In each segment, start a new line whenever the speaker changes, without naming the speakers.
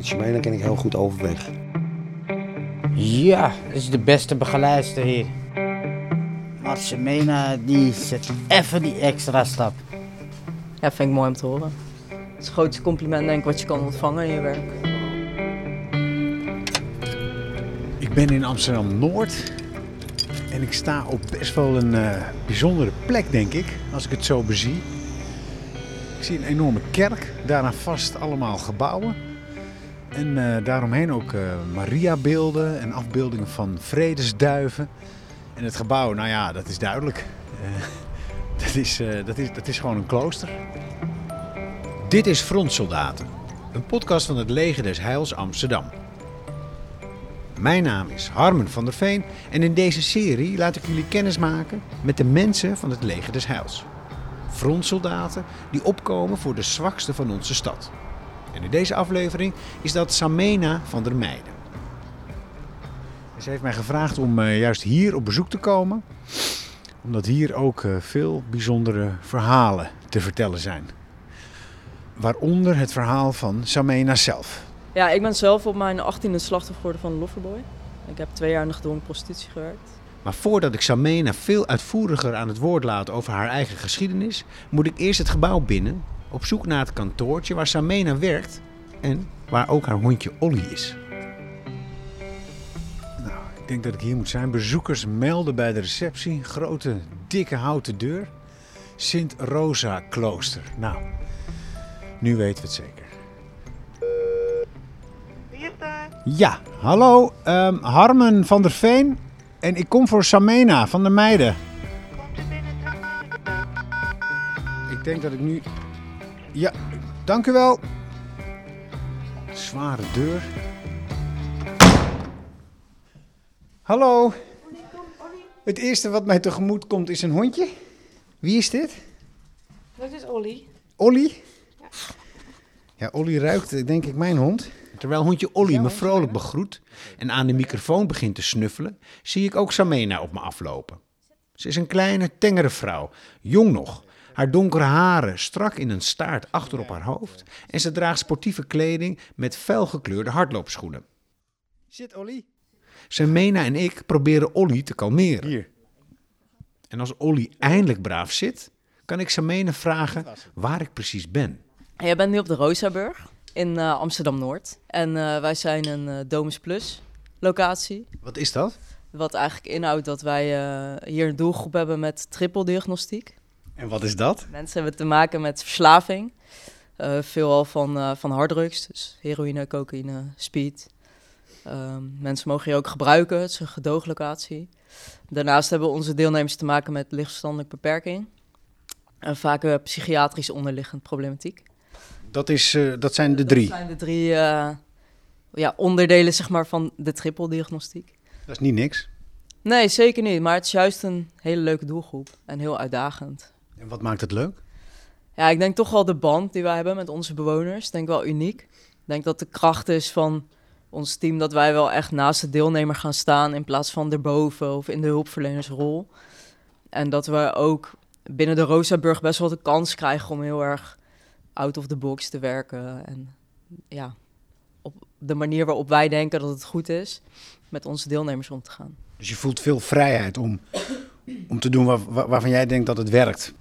Met Shemena ken ik heel goed overweg.
Ja, dat is de beste begeleidster hier. Maar Semena, die zet even die extra stap.
Ja, vind ik mooi om te horen. Het is het grootste compliment denk ik wat je kan ontvangen in je werk.
Ik ben in Amsterdam-Noord en ik sta op best wel een eh, bijzondere plek, denk ik, als ik het zo bezie. Ik zie een enorme kerk, daaraan vast allemaal gebouwen. En eh, daaromheen ook eh Mariabeelden en afbeeldingen van vredesduiven. En het gebouw, nou ja, dat is duidelijk. Eh, dat, is, dat, is, dat is gewoon een klooster. Dit is Frontsoldaten, een podcast van het Leger des Heils Amsterdam. Mijn naam is Harmen van der Veen en in deze serie laat ik jullie kennis maken met de mensen van het Leger des Heils. Frontsoldaten die opkomen voor de zwakste van onze stad. En in deze aflevering is dat Samena van der Meijden. Ze heeft mij gevraagd om eh, juist hier op bezoek te komen, omdat hier ook eh, veel bijzondere verhalen te vertellen zijn. Waaronder het verhaal van Samena zelf.
Ja, ik ben zelf op mijn 18e slachtoffer geworden van een loverboy. Ik heb twee jaar in de gedwongen prostitutie gewerkt.
Maar voordat ik Samena veel uitvoeriger aan het woord laat over haar eigen geschiedenis, moet ik eerst het gebouw binnen, op zoek naar het kantoortje waar Samena werkt en waar ook haar hondje Olly is. Nou, ik denk dat ik hier moet zijn. Bezoekers melden bij de receptie. Grote, dikke houten deur. Sint Rosa Klooster. Nou, nu weten we het zeker.
Wie is daar?
Ja, hallo, ehm, Harmen van der Veen. En ik kom voor Samena van der Meijden.
Komt u binnen?
Ik denk dat ik nu. Ja, dank u wel. Zware deur. Hallo. Het eerste wat mij tegemoet komt is een hondje. Wie is dit?
Dat is Olly.
Olly? Ja, Olly ruikt eh, denk ik mijn hond. Terwijl hondje Olly me vrolijk begroet en aan de microfoon begint te snuffelen, zie ik ook Samena op me aflopen. Ze is een kleine, tengere vrouw, jong nog. Haar donkere haren strak in een staart achter op haar hoofd en ze draagt sportieve kleding met felgekleurde hardloopschoenen. Zit Olly. Samena en ik proberen Olly te kalmeren. Hier. En als Olly eindelijk braaf zit, kan ik Samena vragen waar ik precies ben.
En jij bent nu op de Rosaburg in eh, Amsterdam-Noord. En eh, wij zijn een eh, Domus Plus locatie.
Wat is dat?
Wat eigenlijk inhoudt dat wij eh, hier een doelgroep hebben met trippeldiagnostiek.
En wat is dat?
Mensen hebben te maken met verslaving. Eh, veelal van, eh, van harddrugs, dus heroïne, cocaïne, speed. Ehm, mensen mogen hier ook gebruiken, het is een gedooglocatie. Daarnaast hebben onze deelnemers te maken met lichtverstandelijke beperking. En vaak eh, psychiatrisch onderliggend problematiek.
Dat, is, dat zijn de drie.
Dat zijn de drie ja, onderdelen zeg maar, van de trippeldiagnostiek.
Dat is niet niks.
Nee, zeker niet. Maar het is juist een hele leuke doelgroep en heel uitdagend.
En wat maakt het leuk?
Ja, ik denk toch wel de band die wij hebben met onze bewoners, denk wel uniek. Ik denk dat de kracht is van ons team dat wij wel echt naast de deelnemer gaan staan in plaats van erboven of in de hulpverlenersrol. En dat we ook binnen de Rosaburg best wel de kans krijgen om heel erg out of the box te werken. En ja, op de manier waarop wij denken dat het goed is met onze deelnemers om te gaan.
Dus je voelt veel vrijheid om, om te doen waar- waar- waarvan jij denkt dat het werkt.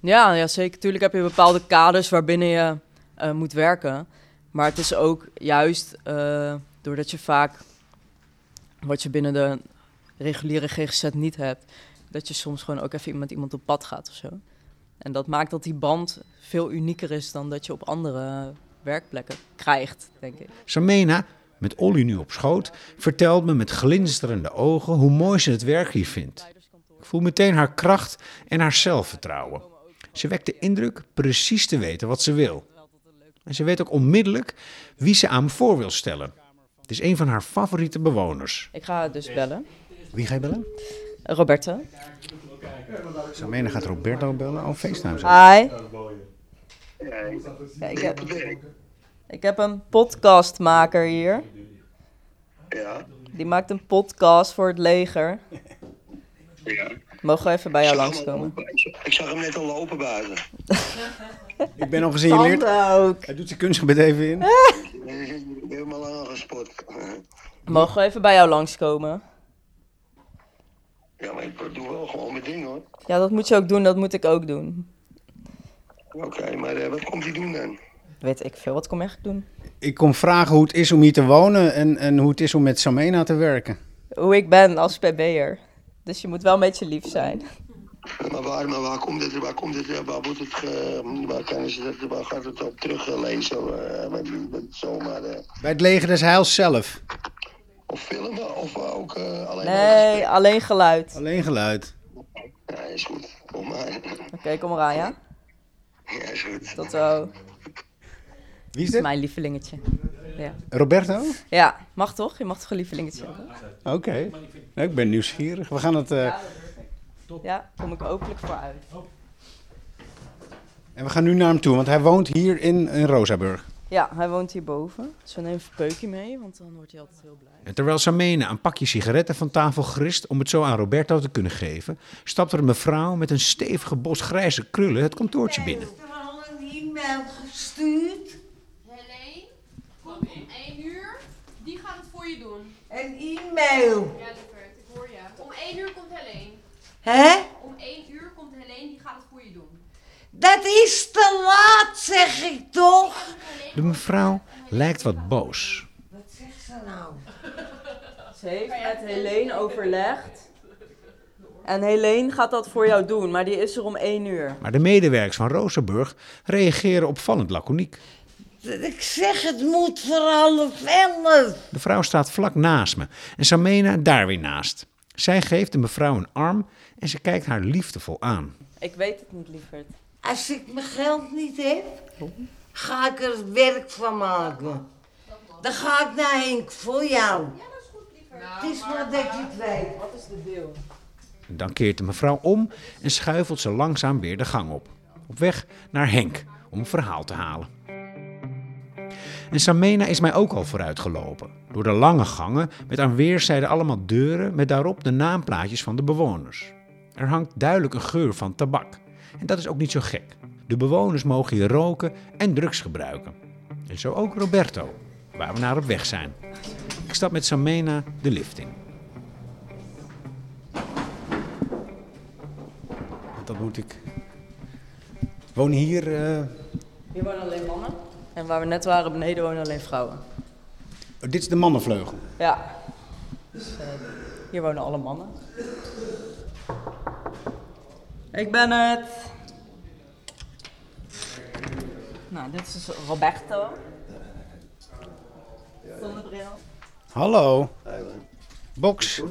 Ja, ja zeker. Tuurlijk heb je bepaalde kaders waarbinnen je eh, moet werken. Maar het is ook juist eh, doordat je vaak wat je binnen de reguliere GGZ niet hebt, dat je soms gewoon ook even met iemand op pad gaat of zo. En dat maakt dat die band veel unieker is dan dat je op andere werkplekken krijgt, denk ik.
Samena, met Olly nu op schoot, vertelt me met glinsterende ogen hoe mooi ze het werk hier vindt. Ik voel meteen haar kracht en haar zelfvertrouwen. Ze wekt de indruk precies te weten wat ze wil. En ze weet ook onmiddellijk wie ze aan me voor wil stellen. Het is een van haar favoriete bewoners.
Ik ga dus bellen.
Wie ga je bellen?
Roberta.
Samena gaat Roberto bellen. Oh, FaceTime.
Hi. Ja, ik, heb, ik heb een podcastmaker hier.
Ja.
Die maakt een podcast voor het leger.
Ja.
Mogen we even bij jou langskomen?
Ik zag- hem net al lopen buiten.
Ik ben al gesignaleerd.
Ook.
Hij doet zijn kunstgebied even in.
Ja, heb me langer gespot.
Mogen we even bij jou langskomen?
Ja, maar ik doe wel gewoon mijn ding hoor.
Ja, dat moet je ook doen, dat moet ik ook doen.
Oké, maar eh, wat komt hij doen dan?
Weet ik veel, wat kom ik doen?
Ik kom vragen hoe het is om hier te wonen en, en hoe het is om met Samena te werken.
Hoe ik ben als PB'er. Dus je moet wel een beetje lief zijn.
Maar waar, maar waar komt het, waar komt het, eh, waar wordt het, ge, waar, kan ze dat, waar gaat het op teruglezen? Uh, met, met zomaar, uh,
Bij het leger des heils zelf.
of filmen, of ook uh, alleen
Nee, alleen geluid.
Alleen geluid.
Ja, is goed. Kom maar.
Oké, kom eraan, ja?
Ja, is goed.
Tot zo.
Wie is
Dat is
dit?
mijn lievelingetje. Ja.
Roberto?
ja, mag toch? Je mag toch een lievelingetje hebben?
Oké. Nou, ik ben nieuwsgierig. We gaan het... eh,
Ja, kom ik openlijk voor uit.
En we gaan nu naar hem toe, want hij woont hier in, in Rosaburg.
Ja, hij woont hierboven. Dus we nemen een peukje mee, want dan wordt hij altijd heel blij.
En terwijl Samena een pakje sigaretten van tafel grist om het zo aan Roberto te kunnen geven, stapt er een mevrouw met een stevige bos grijze krullen het kantoortje binnen.
er al een e-mail gestuurd?
Helene, kom om 1 uur. Die gaat het voor je doen.
Een e-mail.
Ja, lieverd, ik hoor je. Om 1 uur komt Helene.
Hè?
Om 1 uur komt Helene, die gaat het voor je doen.
Dat is te laat, zeg ik toch?
De mevrouw lijkt wat boos.
Wat zegt ze nou?
Ze heeft met Helene overlegd. En Helene gaat dat voor jou doen, maar die is er om 1 uur.
Maar de medewerkers van Rozenburg reageren opvallend laconiek.
Ik zeg het moet voor half elf.
De vrouw staat vlak naast me en Samena daar weer naast. Zij geeft de mevrouw een arm en ze kijkt haar liefdevol aan.
Ik weet het niet, lieverd.
Als ik mijn geld niet heb, ga ik er werk van maken. Dan ga ik naar Henk voor jou. Het is maar dat je het weet.
Wat is de deal?
Dan keert de mevrouw om en schuifelt ze langzaam weer de gang op. Op weg naar Henk om een verhaal te halen. En Samena is mij ook al vooruitgelopen. Door de lange gangen met aan weerszijden allemaal deuren met daarop de naamplaatjes van de bewoners. Er hangt duidelijk een geur van tabak. En dat is ook niet zo gek. De bewoners mogen hier roken en drugs gebruiken. En zo ook Roberto, waar we naar op weg zijn. Ik stap met Samena de lift in.
Dat moet ik... Woon hier... eh,
Hier wonen alleen mannen. En waar we net waren beneden wonen alleen vrouwen.
oh, dit is de mannenvleugel.
Ja. Dus eh, hier wonen alle mannen. Ik ben het. Nou, dit is Roberto. Zonnebril.
Hallo. Box.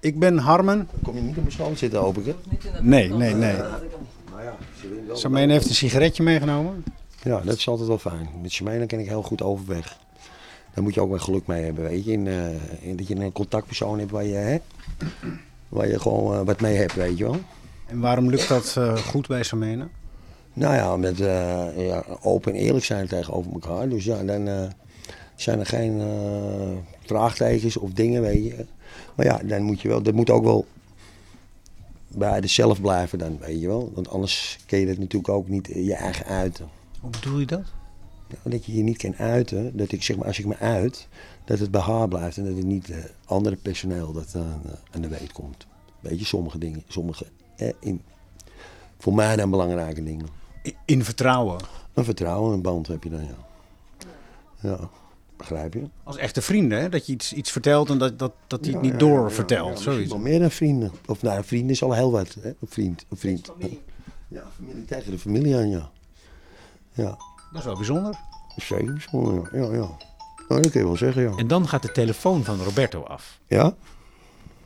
Ik ben Harmen.
Kom je niet op mijn schoot zitten, hoop ik, hè?
Nee, nee, nee.
Nou ja,
heeft een sigaretje meegenomen.
Ja, dat is altijd wel fijn. Met Shemena ken ik heel goed overweg. Daar moet je ook wel geluk mee hebben, weet je. In, eh, in dat je een contactpersoon hebt waar je, hè, waar je gewoon eh, wat mee hebt, weet je wel.
En waarom lukt dat eh, goed bij Samena?
Nou ja, met ja, open en eerlijk zijn tegenover elkaar. Dus ja, dan zijn er geen vraagtekens of dingen, weet je. Maar ja, dan moet je wel, dat moet ook wel bij de zelf blijven dan, weet je wel. Want anders kun je dat natuurlijk ook niet je eigen uiten.
Hoe bedoel je dat?
Nou, dat je je niet kan uiten, dat ik zeg maar, als ik me uit, dat het bij haar blijft en dat het niet eh, andere personeel dat aan, eh, aan de weet komt. Weet je, sommige dingen, sommige, eh, in, voor mij dan belangrijke dingen.
In vertrouwen.
Een vertrouwen, een band heb je dan, ja. Ja, begrijp je?
Als echte vrienden, hè? Dat je iets, iets vertelt en dat, dat, dat hij het niet
Ja,
doorvertelt.
ja,
zoiets.
wel meer dan vrienden. Of nou, vrienden is al heel wat, hè? Een vriend, een vriend. Ja, familie tegen de familie aan, ja. Ja,
Dat is wel bijzonder.
zeker bijzonder, ja. Ja, ja. Nou, dat kun je wel zeggen, ja.
En dan gaat de telefoon van Roberto af.
Ja?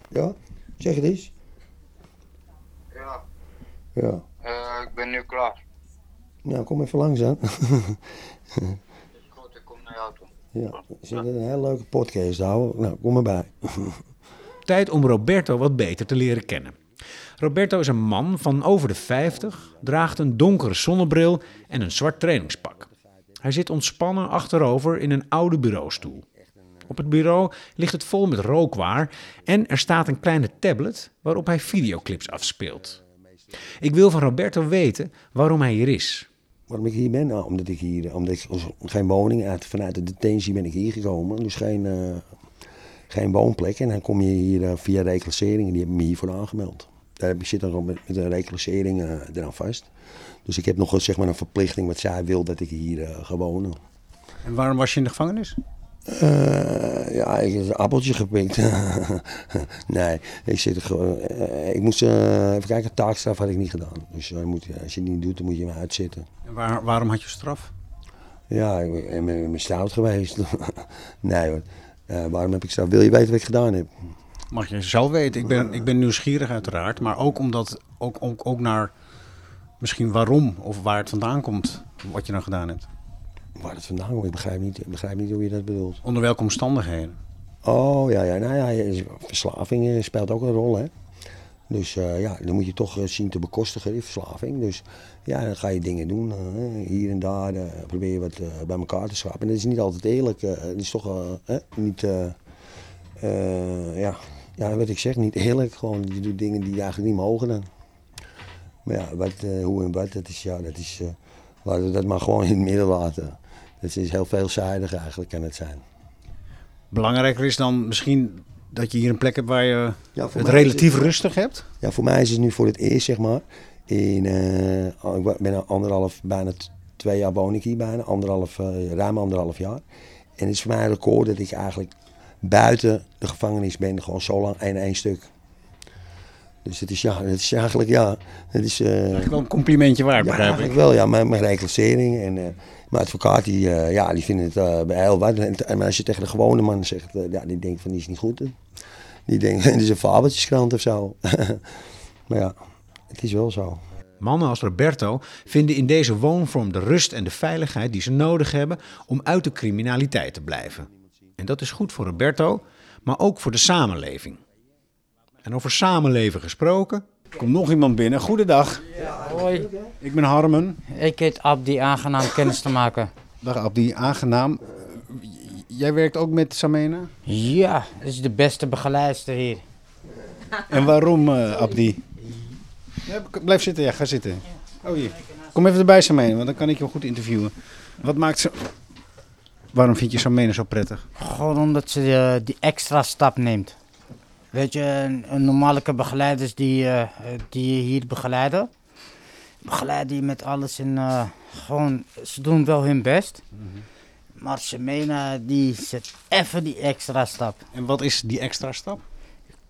Ja? Zeg het eens.
Ja,
Ja.
eh, ik ben nu klaar.
Nou, kom even langs dan.
Goed, ik kom naar jou toe.
ja, we zitten een hele leuke podcast houden. Nou, kom maar bij.
Tijd om Roberto wat beter te leren kennen. Roberto is een man van over de 50, draagt een donkere zonnebril en een zwart trainingspak. Hij zit ontspannen achterover in een oude bureaustoel. Op het bureau ligt het vol met rookwaar en er staat een kleine tablet waarop hij videoclips afspeelt. Ik wil van Roberto weten waarom hij hier is.
waarom ik hier ben? Nou, omdat ik hier, omdat ik geen woning uit, vanuit de detentie ben ik hier gekomen. Dus geen, eh, geen woonplek. En dan kom je hier uh, via reclassering en die hebben me hiervoor aangemeld. Daar zit dan met, met een reclassering uh, eraan vast. Dus ik heb nog zeg maar, een verplichting wat zij wil dat ik hier ga wonen.
En waarom was je in de gevangenis?
Uh, ja, ik heb een appeltje gepikt. nee, ik, zit gewoon, uh, ik moest uh, even kijken, taakstraf had ik niet gedaan. Dus moet, als je het niet doet, dan moet je me uitzitten.
En waar, waarom had je straf?
Ja, ik ben, ben, ben stout geweest. nee hoor, waarom heb ik straf? Wil je weten wat ik gedaan heb?
Mag je zelf weten. Ik ben, ik ben nieuwsgierig uiteraard, maar ook omdat, ook, ook, ook naar misschien waarom of waar het vandaan komt wat je dan gedaan hebt.
Waar het vandaan komt, ik begrijp niet, ik begrijp niet hoe je dat bedoelt.
Onder welke omstandigheden?
Oh ja, ja, nou ja, verslaving eh, speelt ook een rol hè. Dus uh, ja, dan moet je toch uh, zien te bekostigen, die verslaving. Dus ja, dan ga je dingen doen. Uh, hier en daar probeer je wat bij elkaar te schrapen. En dat is niet altijd eerlijk. het is toch niet, ja, ja, wat ik zeg, niet eerlijk. Gewoon, je doet dingen die je eigenlijk niet mogen dan. Maar ja, wat, hoe en wat, dat is, ja, dat is, laten we dat maar gewoon in het midden laten. Het is heel veelzijdig eigenlijk, kan het zijn.
Belangrijker is dan misschien dat je hier een plek hebt waar je ja, het relatief het, rustig hebt?
Ja, voor mij is het nu voor het eerst, zeg maar. In, uh, ik ben anderhalf, bijna twee jaar woon ik hier bijna, anderhalf, uh, ruim anderhalf jaar. En het is voor mij een record dat ik eigenlijk buiten de gevangenis ben, gewoon zo lang één één stuk. Dus het is, ja, het is eigenlijk, ja, het is... Uh,
eigenlijk wel een complimentje waard,
ja,
begrijp ik.
eigenlijk wel, ja, mijn, mijn reclassering en... Uh, mijn advocaat, die, uh, ja, die vindt het uh, heel wat. En, maar als je tegen de gewone man zegt, uh, ja, die denkt van, die is niet goed. Die denkt, het is een fabeltjeskrant of zo. maar ja, het is wel zo.
Mannen als Roberto vinden in deze woonvorm de rust en de veiligheid die ze nodig hebben om uit de criminaliteit te blijven. En dat is goed voor Roberto, maar ook voor de samenleving. En over samenleven gesproken.
Er komt nog iemand binnen. Goedendag.
Hoi.
Ik ben Harmen.
Ik heet Abdi, aangenaam kennis te maken.
Dag Abdi, aangenaam. Jij werkt ook met Samena?
Ja, dat is de beste begeleidster hier.
En waarom, uh, Abdi? Ja, blijf zitten, ja, ga zitten. Oh hier. Kom even erbij, Samena, want dan kan ik je goed interviewen. Wat maakt ze... Waarom vind je Samena zo prettig?
Gewoon omdat ze uh, die extra stap neemt. Weet je, een, een normale begeleiders die, uh, die hier begeleiden, begeleiden je met alles en uh, gewoon, ze doen wel hun best. Mm -hmm. Maar Semena die zet even die extra stap.
En wat is die extra stap?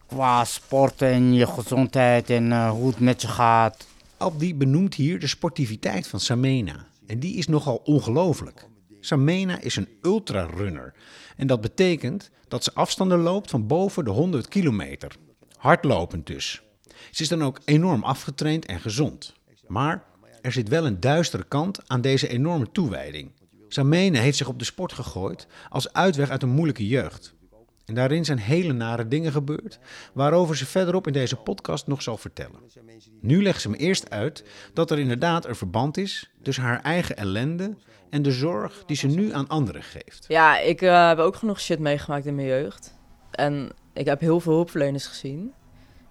Qua sporten en je gezondheid en uh, hoe het met je gaat.
Abdi benoemt hier de sportiviteit van Samena. En die is nogal ongelooflijk. Samena is een ultrarunner. En dat betekent dat ze afstanden loopt van boven de 100 kilometer. Hardlopend dus. Ze is dan ook enorm afgetraind en gezond. Maar er zit wel een duistere kant aan deze enorme toewijding. Samene heeft zich op de sport gegooid als uitweg uit een moeilijke jeugd. En daarin zijn hele nare dingen gebeurd, waarover ze verderop in deze podcast nog zal vertellen. Nu legt ze me eerst uit dat er inderdaad een verband is tussen haar eigen ellende en de zorg die ze nu aan anderen geeft.
Ja, ik uh, heb ook genoeg shit meegemaakt in mijn jeugd. En ik heb heel veel hulpverleners gezien.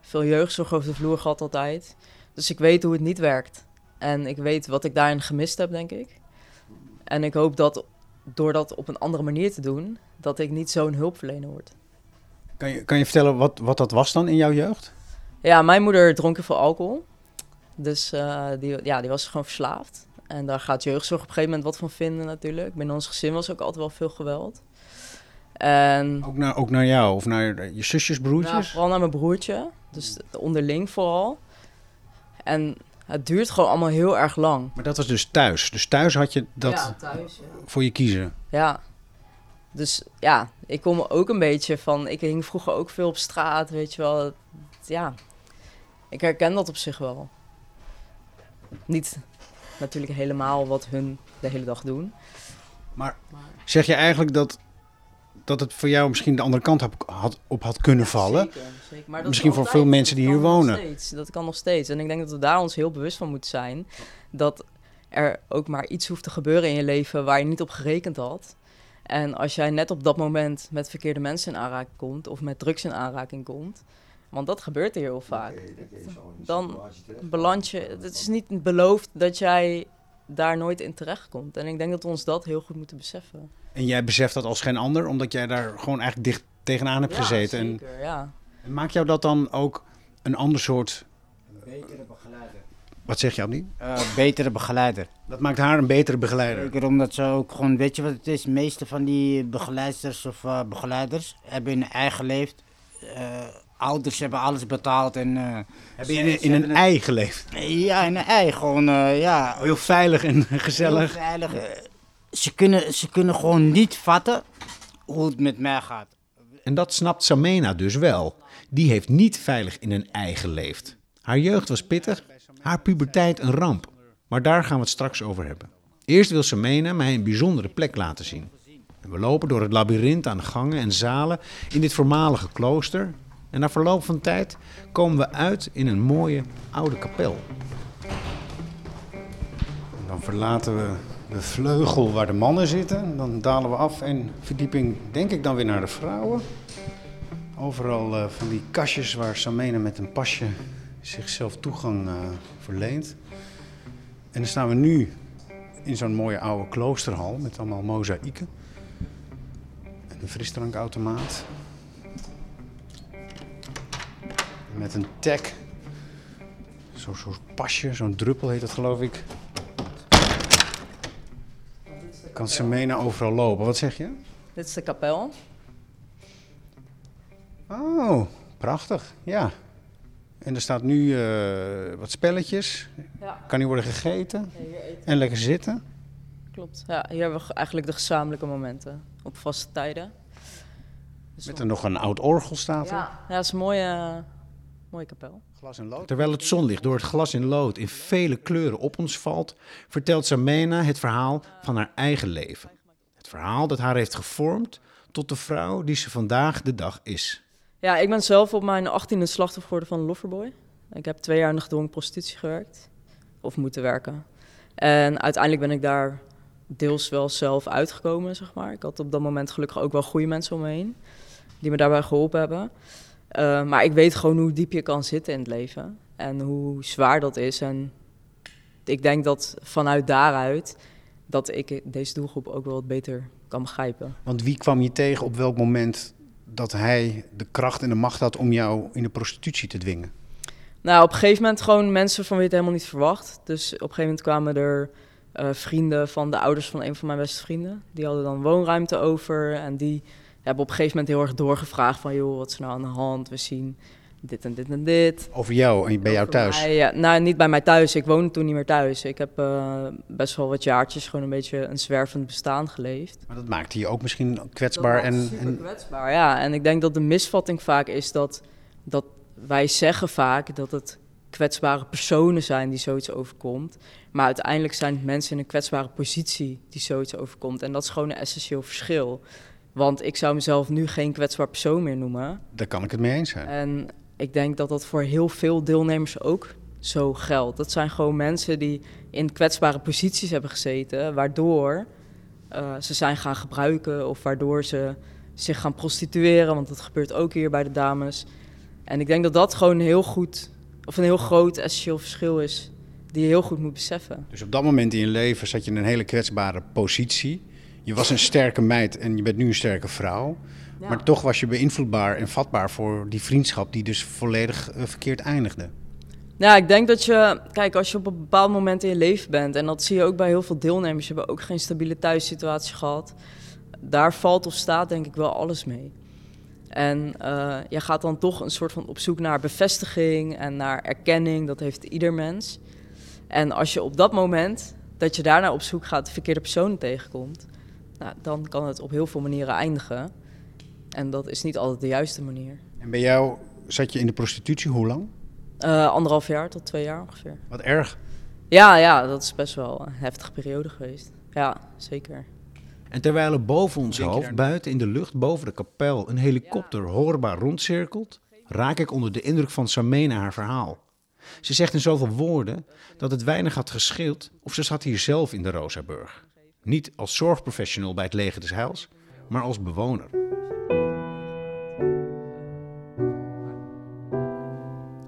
Veel jeugdzorg over de vloer gehad altijd. Dus ik weet hoe het niet werkt. En ik weet wat ik daarin gemist heb, denk ik. En ik hoop dat door dat op een andere manier te doen, dat ik niet zo'n hulpverlener word.
Kan je, kan je vertellen wat, wat dat was dan in jouw jeugd?
Ja, mijn moeder dronk heel veel alcohol. Dus uh, die, ja, die was gewoon verslaafd. En daar gaat jeugdzorg op een gegeven moment wat van vinden natuurlijk. Binnen ons gezin was ook altijd wel veel geweld. En,
ook, naar, ook naar jou of naar je zusjes, broertjes? Nou,
vooral naar mijn broertje. Dus onderling vooral. En het duurt gewoon allemaal heel erg lang.
Maar dat was dus thuis. Dus thuis had je dat
ja, thuis, ja.
voor je kiezen.
Ja. Dus ja, ik kom ook een beetje van... Ik hing vroeger ook veel op straat, weet je wel. Ja, ik herken dat op zich wel. Niet natuurlijk helemaal wat hun de hele dag doen.
Maar zeg je eigenlijk dat, dat het voor jou misschien de andere kant op had, op had kunnen vallen?
Zeker, zeker. Maar dat
misschien voor veel mensen die hier wonen.
Steeds. Dat kan nog steeds. En ik denk dat we daar ons heel bewust van moeten zijn. Dat er ook maar iets hoeft te gebeuren in je leven waar je niet op gerekend had. En als jij net op dat moment met verkeerde mensen in aanraking komt of met drugs in aanraking komt, want dat gebeurt hier heel vaak. Dan beland je. Het is niet beloofd dat jij daar nooit in terechtkomt. En ik denk dat we ons dat heel goed moeten beseffen.
En jij beseft dat als geen ander, omdat jij daar gewoon eigenlijk dicht tegenaan hebt gezeten. En,
ja.
en maakt jou dat dan ook een ander soort...
Betere begeleider.
Wat zeg je, Andy?
Eh, betere begeleider.
Dat maakt haar een betere begeleider.
Zeker omdat ze ook gewoon, weet je wat het is? De meeste van die begeleiders of eh, begeleiders hebben hun eigen leefd. Eh, ouders hebben alles betaald en... eh,
Hebben
ze-
je in, een
het-
ei geleefd?
Ja, in een ei. Gewoon, eh, ja.
Heel veilig en
heel
gezellig.
veilig. Eh, Ze kunnen, ze kunnen gewoon niet vatten hoe het met mij gaat.
En dat snapt Samena dus wel. Die heeft niet veilig in een ei geleefd. Haar jeugd was pittig, haar puberteit een ramp. Maar daar gaan we het straks over hebben. Eerst wil Samena mij een bijzondere plek laten zien. En we lopen door het labyrint aan gangen en zalen in dit voormalige klooster. En na verloop van tijd komen we uit in een mooie oude kapel.
Dan verlaten we de vleugel waar de mannen zitten. Dan dalen we af en verdieping denk ik dan weer naar de vrouwen. Overal eh, van die kastjes waar Samena met een pasje zichzelf toegang eh, verleent. En dan staan we nu in zo'n mooie oude kloosterhal met allemaal mozaïeken. En een frisdrankautomaat. Met een tag. Zo'n zo pasje, zo'n druppel heet dat geloof ik. Kan Semena overal lopen. Wat zeg je?
Dit is de kapel.
Oh, prachtig. Ja. En er staat nu eh, wat spelletjes.
Ja.
Kan hier worden gegeten.
Ja.
En lekker zitten.
Klopt. Ja, hier hebben we ge- eigenlijk de gezamenlijke momenten op vaste tijden. Dus
Met er nog een oud orgel staat er.
ja, ja, het is een mooie, mooie kapel.
Glas en lood.
Terwijl het zonlicht door het glas in lood in vele kleuren op ons valt, vertelt Samena het verhaal van haar eigen leven. Het verhaal dat haar heeft gevormd tot de vrouw die ze vandaag de dag is.
Ja, ik ben zelf op mijn 18e slachtoffer geworden van een loverboy. Ik heb twee jaar in de gedwongen prostitutie gewerkt. Of moeten werken. En uiteindelijk ben ik daar deels wel zelf uitgekomen, zeg maar. Ik had op dat moment gelukkig ook wel goede mensen om me heen. Die me daarbij geholpen hebben. Eh, maar ik weet gewoon hoe diep je kan zitten in het leven. En hoe zwaar dat is. En ik denk dat vanuit daaruit... dat ik deze doelgroep ook wel wat beter kan begrijpen.
Want wie kwam je tegen op welk moment dat hij de kracht en de macht had om jou in de prostitutie te dwingen?
Nou, op een gegeven moment gewoon mensen van wie je het helemaal niet verwacht. Dus op een gegeven moment kwamen er eh, vrienden van de ouders van een van mijn beste vrienden. Die hadden dan woonruimte over en die hebben op een gegeven moment heel erg doorgevraagd van... joh, wat is nou aan de hand? We zien dit en dit en dit.
Over jou en bij jou thuis?
mij, ja. nou, niet bij mij thuis. Ik woonde toen niet meer thuis. Ik heb eh, best wel wat jaartjes gewoon een beetje een zwervend bestaan geleefd.
Maar dat maakte je ook misschien kwetsbaar.
Dat
En,
super
en
kwetsbaar, ja. En ik denk dat de misvatting vaak is dat, dat wij zeggen vaak dat het kwetsbare personen zijn die zoiets overkomt. Maar uiteindelijk zijn het mensen in een kwetsbare positie die zoiets overkomt. En dat is gewoon een essentieel verschil. Want ik zou mezelf nu geen kwetsbaar persoon meer noemen.
daar kan ik het mee eens zijn.
En ik denk dat dat voor heel veel deelnemers ook zo geldt. Dat zijn gewoon mensen die in kwetsbare posities hebben gezeten, waardoor eh, ze zijn gaan gebruiken of waardoor ze zich gaan prostitueren, want dat gebeurt ook hier bij de dames. En ik denk dat dat gewoon een heel goed, of een heel groot essentieel verschil is, die je heel goed moet beseffen.
Dus op dat moment in je leven zat je in een hele kwetsbare positie. Je was een sterke meid en je bent nu een sterke vrouw.
Ja.
Maar toch was je beïnvloedbaar en vatbaar voor die vriendschap die dus volledig eh, verkeerd eindigde.
Nou, ik denk dat je, kijk, als je op een bepaald moment in je leven bent, en dat zie je ook bij heel veel deelnemers, die hebben ook geen stabiele thuissituatie gehad. Daar valt of staat denk ik wel alles mee. En eh, je gaat dan toch een soort van op zoek naar bevestiging en naar erkenning, dat heeft ieder mens. En als je op dat moment, dat je daarna op zoek gaat, de verkeerde personen tegenkomt, nou, dan kan het op heel veel manieren eindigen. En dat is niet altijd de juiste manier.
En bij jou zat je in de prostitutie hoe lang?
Eh, anderhalf jaar tot twee jaar ongeveer.
Wat erg.
Ja, ja, dat is best wel een heftige periode geweest. Ja, zeker.
En terwijl er boven ons hoofd,
daar-
buiten in de lucht boven de kapel, een helikopter hoorbaar rondcirkelt, raak ik onder de indruk van Samena haar verhaal. Ze zegt in zoveel woorden dat het weinig had gescheeld of ze zat hier zelf in de Rosaburg. Niet als zorgprofessional bij het leger des Heils, maar als bewoner.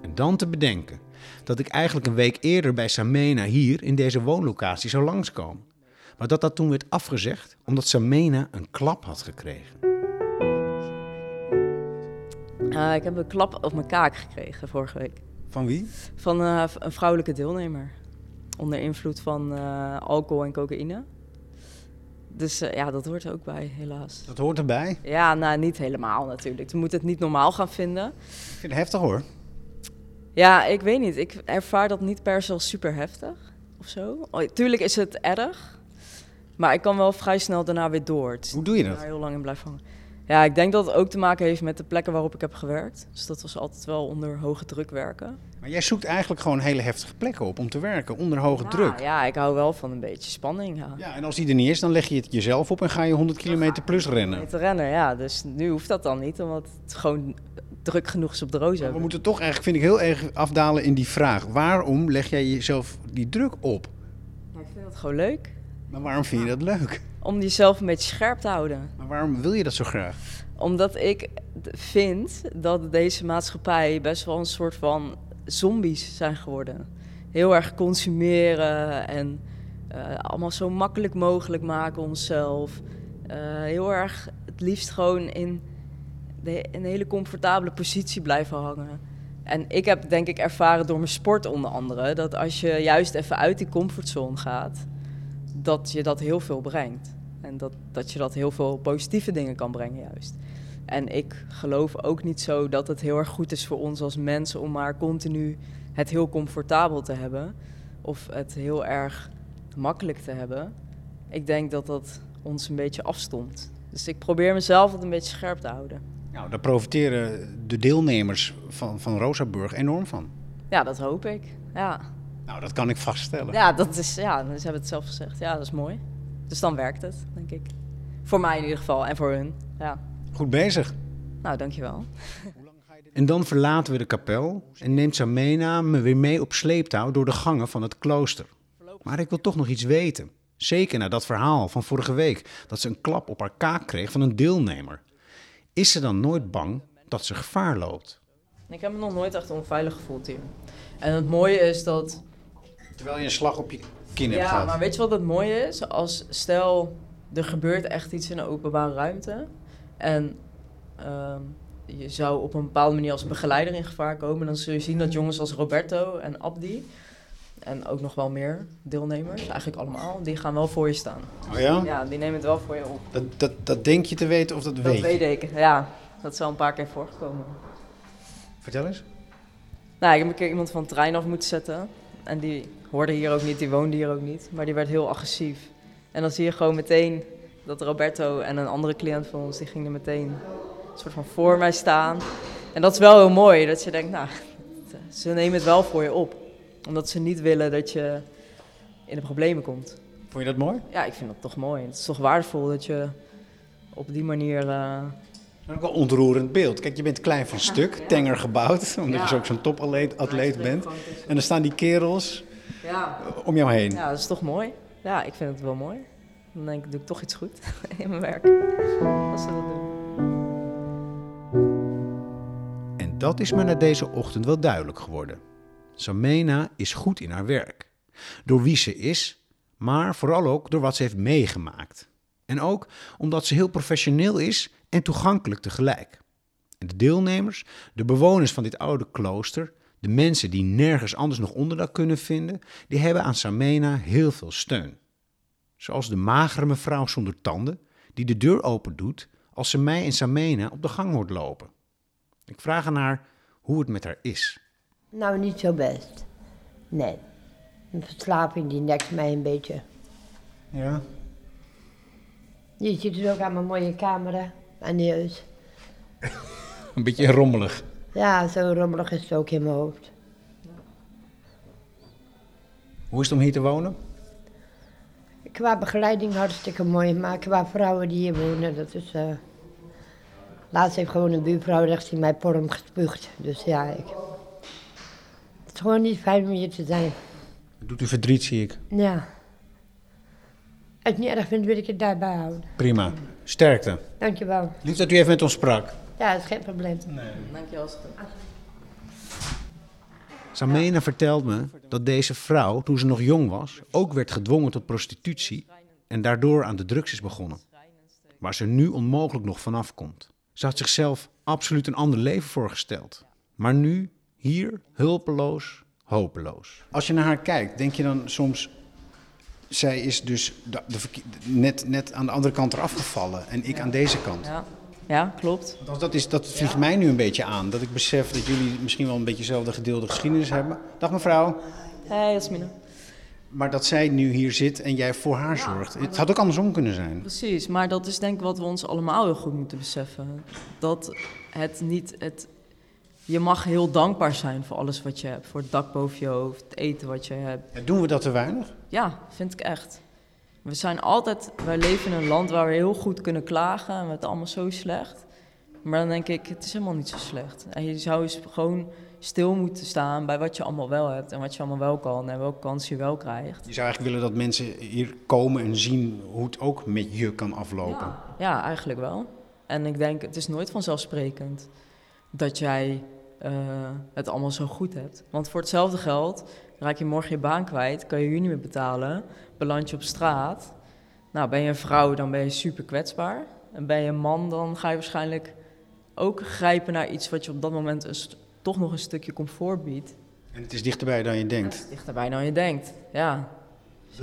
En dan te bedenken dat ik eigenlijk een week eerder bij Samena hier in deze woonlocatie zou langskomen. Maar dat dat toen werd afgezegd omdat Samena een klap had gekregen.
Eh, ik heb een klap op mijn kaak gekregen vorige week.
Van wie?
Van eh, een vrouwelijke deelnemer. Onder invloed van eh, alcohol en cocaïne. Dus eh, ja, dat hoort er ook bij, helaas.
Dat hoort erbij.
Ja, nou, niet helemaal natuurlijk. Je moet het niet normaal gaan vinden.
Ik vind het heftig hoor.
Ja, ik weet niet. Ik ervaar dat niet per se als super heftig of zo. Oh, tuurlijk is het erg. Maar ik kan wel vrij snel daarna weer door.
Hoe doe je dat?
daar heel lang in blijven hangen. Ja, ik denk dat het ook te maken heeft met de plekken waarop ik heb gewerkt. Dus dat was altijd wel onder hoge druk werken.
Maar jij zoekt eigenlijk gewoon hele heftige plekken op om te werken, onder hoge
Ja,
druk.
Ja, ik hou wel van een beetje spanning. Ja.
Ja, en als die er niet is, dan leg je het jezelf op en ga je 100 kilometer plus rennen.
Met de renner, ja. Dus nu hoeft dat dan niet, omdat het gewoon druk genoeg is op de roos
We moeten toch eigenlijk, vind ik, heel erg afdalen in die vraag. Waarom leg jij jezelf die druk op?
Ja, ik vind dat gewoon leuk.
Maar waarom vind je dat leuk?
Om jezelf een beetje scherp te houden.
Maar waarom wil je dat zo graag?
Omdat ik vind dat deze maatschappij best wel een soort van zombies zijn geworden. Heel erg consumeren en eh, allemaal zo makkelijk mogelijk maken onszelf. Eh, heel erg het liefst gewoon in de, in een hele comfortabele positie blijven hangen. En ik heb denk ik ervaren door mijn sport onder andere... dat als je juist even uit die comfortzone gaat... dat je dat heel veel brengt. En dat, dat je dat heel veel positieve dingen kan brengen juist. En ik geloof ook niet zo dat het heel erg goed is voor ons als mensen... om maar continu het heel comfortabel te hebben... of het heel erg makkelijk te hebben. Ik denk dat dat ons een beetje afstomt. Dus ik probeer mezelf het een beetje scherp te houden.
Nou, daar profiteren de deelnemers van, van Rosaburg enorm van.
Ja, dat hoop ik. Ja,
Nou, dat kan ik vaststellen.
ja dat is, ja ze hebben het zelf gezegd. Ja, dat is mooi. Dus dan werkt het, denk ik. Voor mij in ieder geval en voor hun. Ja.
Goed bezig.
Nou, dankjewel.
En dan verlaten we de kapel en neemt Samena me weer mee op sleeptouw door de gangen van het klooster. Maar ik wil toch nog iets weten. Zeker na dat verhaal van vorige week dat ze een klap op haar kaak kreeg van een deelnemer. Is ze dan nooit bang dat ze gevaar loopt?
Ik heb me nog nooit echt onveilig gevoeld hier. En het mooie is dat
Terwijl je een slag op je kin hebt
Ja,
gehad.
maar weet je wat het mooie is? Als stel, er gebeurt echt iets in een openbare ruimte. En ehm, je zou op een bepaalde manier als begeleider in gevaar komen. Dan zul je zien dat jongens als Roberto en Abdi. En ook nog wel meer deelnemers, eigenlijk allemaal, die gaan wel voor je staan.
Oh ja?
Ja, die nemen het wel voor je op.
Dat, dat, dat denk je te weten of dat,
Dat
weet je?
weet ik, ja. Dat is al een paar keer voorgekomen.
Vertel eens.
Nou, ik heb een keer iemand van het trein af moeten zetten. En die hoorde hier ook niet, die woonde hier ook niet. Maar die werd heel agressief. En dan zie je gewoon meteen dat Roberto en een andere cliënt van ons, die gingen meteen een soort van voor mij staan. En dat is wel heel mooi, dat je denkt, nou, ze nemen het wel voor je op. Omdat ze niet willen dat je in de problemen komt.
Vond je dat mooi?
Ja, ik vind dat toch mooi. Het is toch waardevol dat je op die manier... eh,
Ook wel een ontroerend beeld. Kijk, je bent klein van stuk, tenger gebouwd, omdat je
Ja.
zo ook zo'n topatleet atleet bent. En dan staan die kerels
ja.
om jou heen.
Ja, dat is toch mooi? Ja, ik vind het wel mooi. Dan denk ik, doe ik toch iets goed in mijn werk. Als ze dat doen.
En dat is me na deze ochtend wel duidelijk geworden. Samena is goed in haar werk. Door wie ze is, maar vooral ook door wat ze heeft meegemaakt. En ook omdat ze heel professioneel is en toegankelijk tegelijk. En de deelnemers, de bewoners van dit oude klooster, de mensen die nergens anders nog onderdak kunnen vinden, die hebben aan Samena heel veel steun. Zoals de magere mevrouw zonder tanden, die de deur open doet als ze mij en Samena op de gang hoort lopen. Ik vraag aan haar hoe het met haar is.
Nou, niet zo best. Nee. Een verslaving die nekt mij een beetje.
Ja.
Je ziet het ook aan mijn mooie camera en neus.
Een beetje rommelig.
Ja, zo rommelig is het ook in mijn hoofd.
Hoe is het om hier te wonen?
Qua begeleiding hartstikke mooi, maar qua vrouwen die hier wonen, dat is... eh Laatst heeft gewoon een buurvrouw rechts in mijn porm gespuugd. Dus ja, ik... Het is gewoon niet fijn om hier te zijn.
Het doet u verdriet, zie ik.
Ja. Als je het niet erg vindt, wil ik het daarbij houden.
Prima. Sterkte.
Dankjewel.
Lief dat u even met ons sprak.
Ja, dat is geen probleem.
Dankjewel. Astrid.
Samena vertelt me dat deze vrouw, toen ze nog jong was, ook werd gedwongen tot prostitutie en daardoor aan de drugs is begonnen. Waar ze nu onmogelijk nog vanaf komt. Ze had zichzelf absoluut een ander leven voorgesteld. Maar nu, hier, hulpeloos, hopeloos.
Als je naar haar kijkt, denk je dan soms... Zij is dus de, de verkie- net, net aan de andere kant eraf gevallen en ik aan deze kant.
Ja, ja klopt.
Dat, dat, is, dat vliegt mij nu een beetje aan. Dat ik besef dat jullie misschien wel een beetje dezelfde gedeelde geschiedenis hebben. Dag mevrouw.
Hey Jasmine.
Maar dat zij nu hier zit en jij voor haar zorgt. Het had ook andersom kunnen zijn.
Precies, maar dat is denk ik wat we ons allemaal heel goed moeten beseffen. Dat het niet... Het, je mag heel dankbaar zijn voor alles wat je hebt. Voor het dak boven je hoofd, het eten wat je hebt.
Ja, Doen we dat te weinig?
Ja, vind ik echt. We zijn altijd... Wij leven in een land waar we heel goed kunnen klagen en we het allemaal zo slecht. Maar dan denk ik, het is helemaal niet zo slecht. En je zou eens gewoon stil moeten staan bij wat je allemaal wel hebt en wat je allemaal wel kan en welke kans je wel krijgt.
Je zou eigenlijk willen dat mensen hier komen en zien hoe het ook met je kan aflopen.
Ja, ja, eigenlijk wel. En ik denk, het is nooit vanzelfsprekend dat jij eh, het allemaal zo goed hebt. Want voor hetzelfde geld raak je morgen je baan kwijt, kan je huur niet meer betalen, beland je op straat. Nou, ben je een vrouw, dan ben je super kwetsbaar. En ben je een man, dan ga je waarschijnlijk ook grijpen naar iets wat je op dat moment een toch nog een stukje comfort biedt.
En het is dichterbij dan je denkt.
Dichterbij dan je denkt, ja.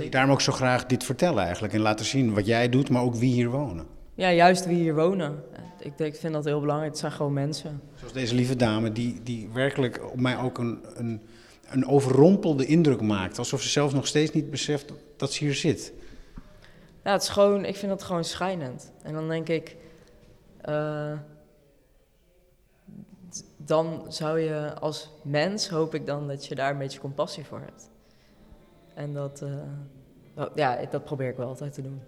Daarom ook zo graag dit vertellen eigenlijk. En laten zien wat jij doet, maar ook wie hier wonen.
Ja, juist wie hier wonen. Ik, denk- ik vind dat heel belangrijk. Het zijn gewoon mensen.
Zoals deze lieve dame, die, die werkelijk op mij ook een, een, een overrompelde indruk maakt. Alsof ze zelf nog steeds niet beseft dat ze hier zit.
Ja, het is gewoon, ik vind dat gewoon schijnend. En dan denk ik, eh, dan zou je als mens, hoop ik dan, dat je daar een beetje compassie voor hebt. En dat, eh, ja, dat probeer ik wel altijd te doen.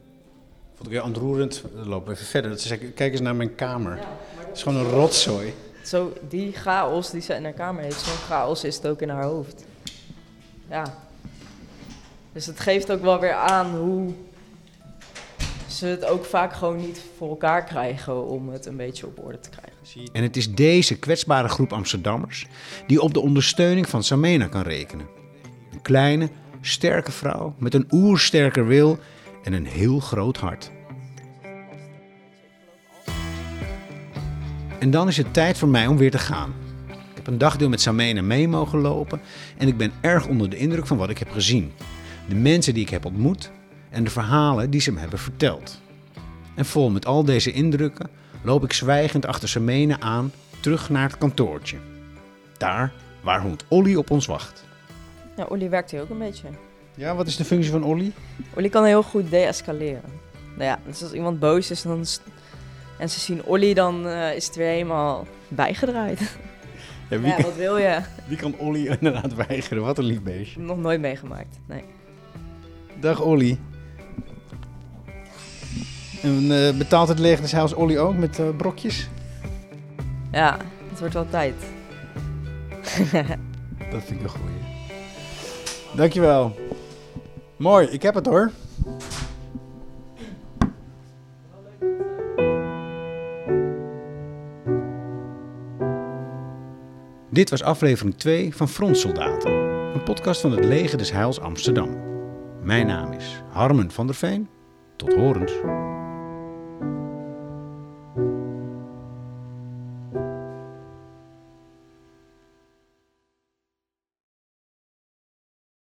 Vond ik heel ontroerend. Lopen even verder. Dat ze kijk eens naar mijn kamer. Het is gewoon een rotzooi.
Zo, die chaos die zij in haar kamer heeft, zo'n chaos is het ook in haar hoofd. Ja. Dus het geeft ook wel weer aan hoe ze het ook vaak gewoon niet voor elkaar krijgen om het een beetje op orde te krijgen.
En het is deze kwetsbare groep Amsterdammers die op de ondersteuning van Samena kan rekenen. Een kleine, sterke vrouw met een oersterker wil en een heel groot hart. En dan is het tijd voor mij om weer te gaan. Ik heb een dagdeel met Samena mee mogen lopen en ik ben erg onder de indruk van wat ik heb gezien. De mensen die ik heb ontmoet en de verhalen die ze me hebben verteld. En vol met al deze indrukken loop ik zwijgend achter Samena aan terug naar het kantoortje. Daar waar hond Olly op ons wacht.
Ja, Olly werkt hier ook een beetje.
Ja, wat is de functie van Olly?
Olly kan heel goed deescaleren. Nou ja, dus als iemand boos is dan en ze zien Olly, dan eh, is het weer helemaal bijgedraaid.
Ja, wie,
Ja,
kan,
wat wil je?
wie kan Olly inderdaad weigeren? Wat een lief beestje.
Nog nooit meegemaakt, nee.
Dag Olly. En eh, betaalt het leger des huis Olly ook met eh, brokjes?
Ja, het wordt wel tijd.
Dat vind ik een goeie. Dankjewel. Mooi, ik heb het hoor.
Dit was aflevering 2 van Frontsoldaten, een podcast van het Leger des Heils Amsterdam. Mijn naam is Harmen van der Veen. Tot horens.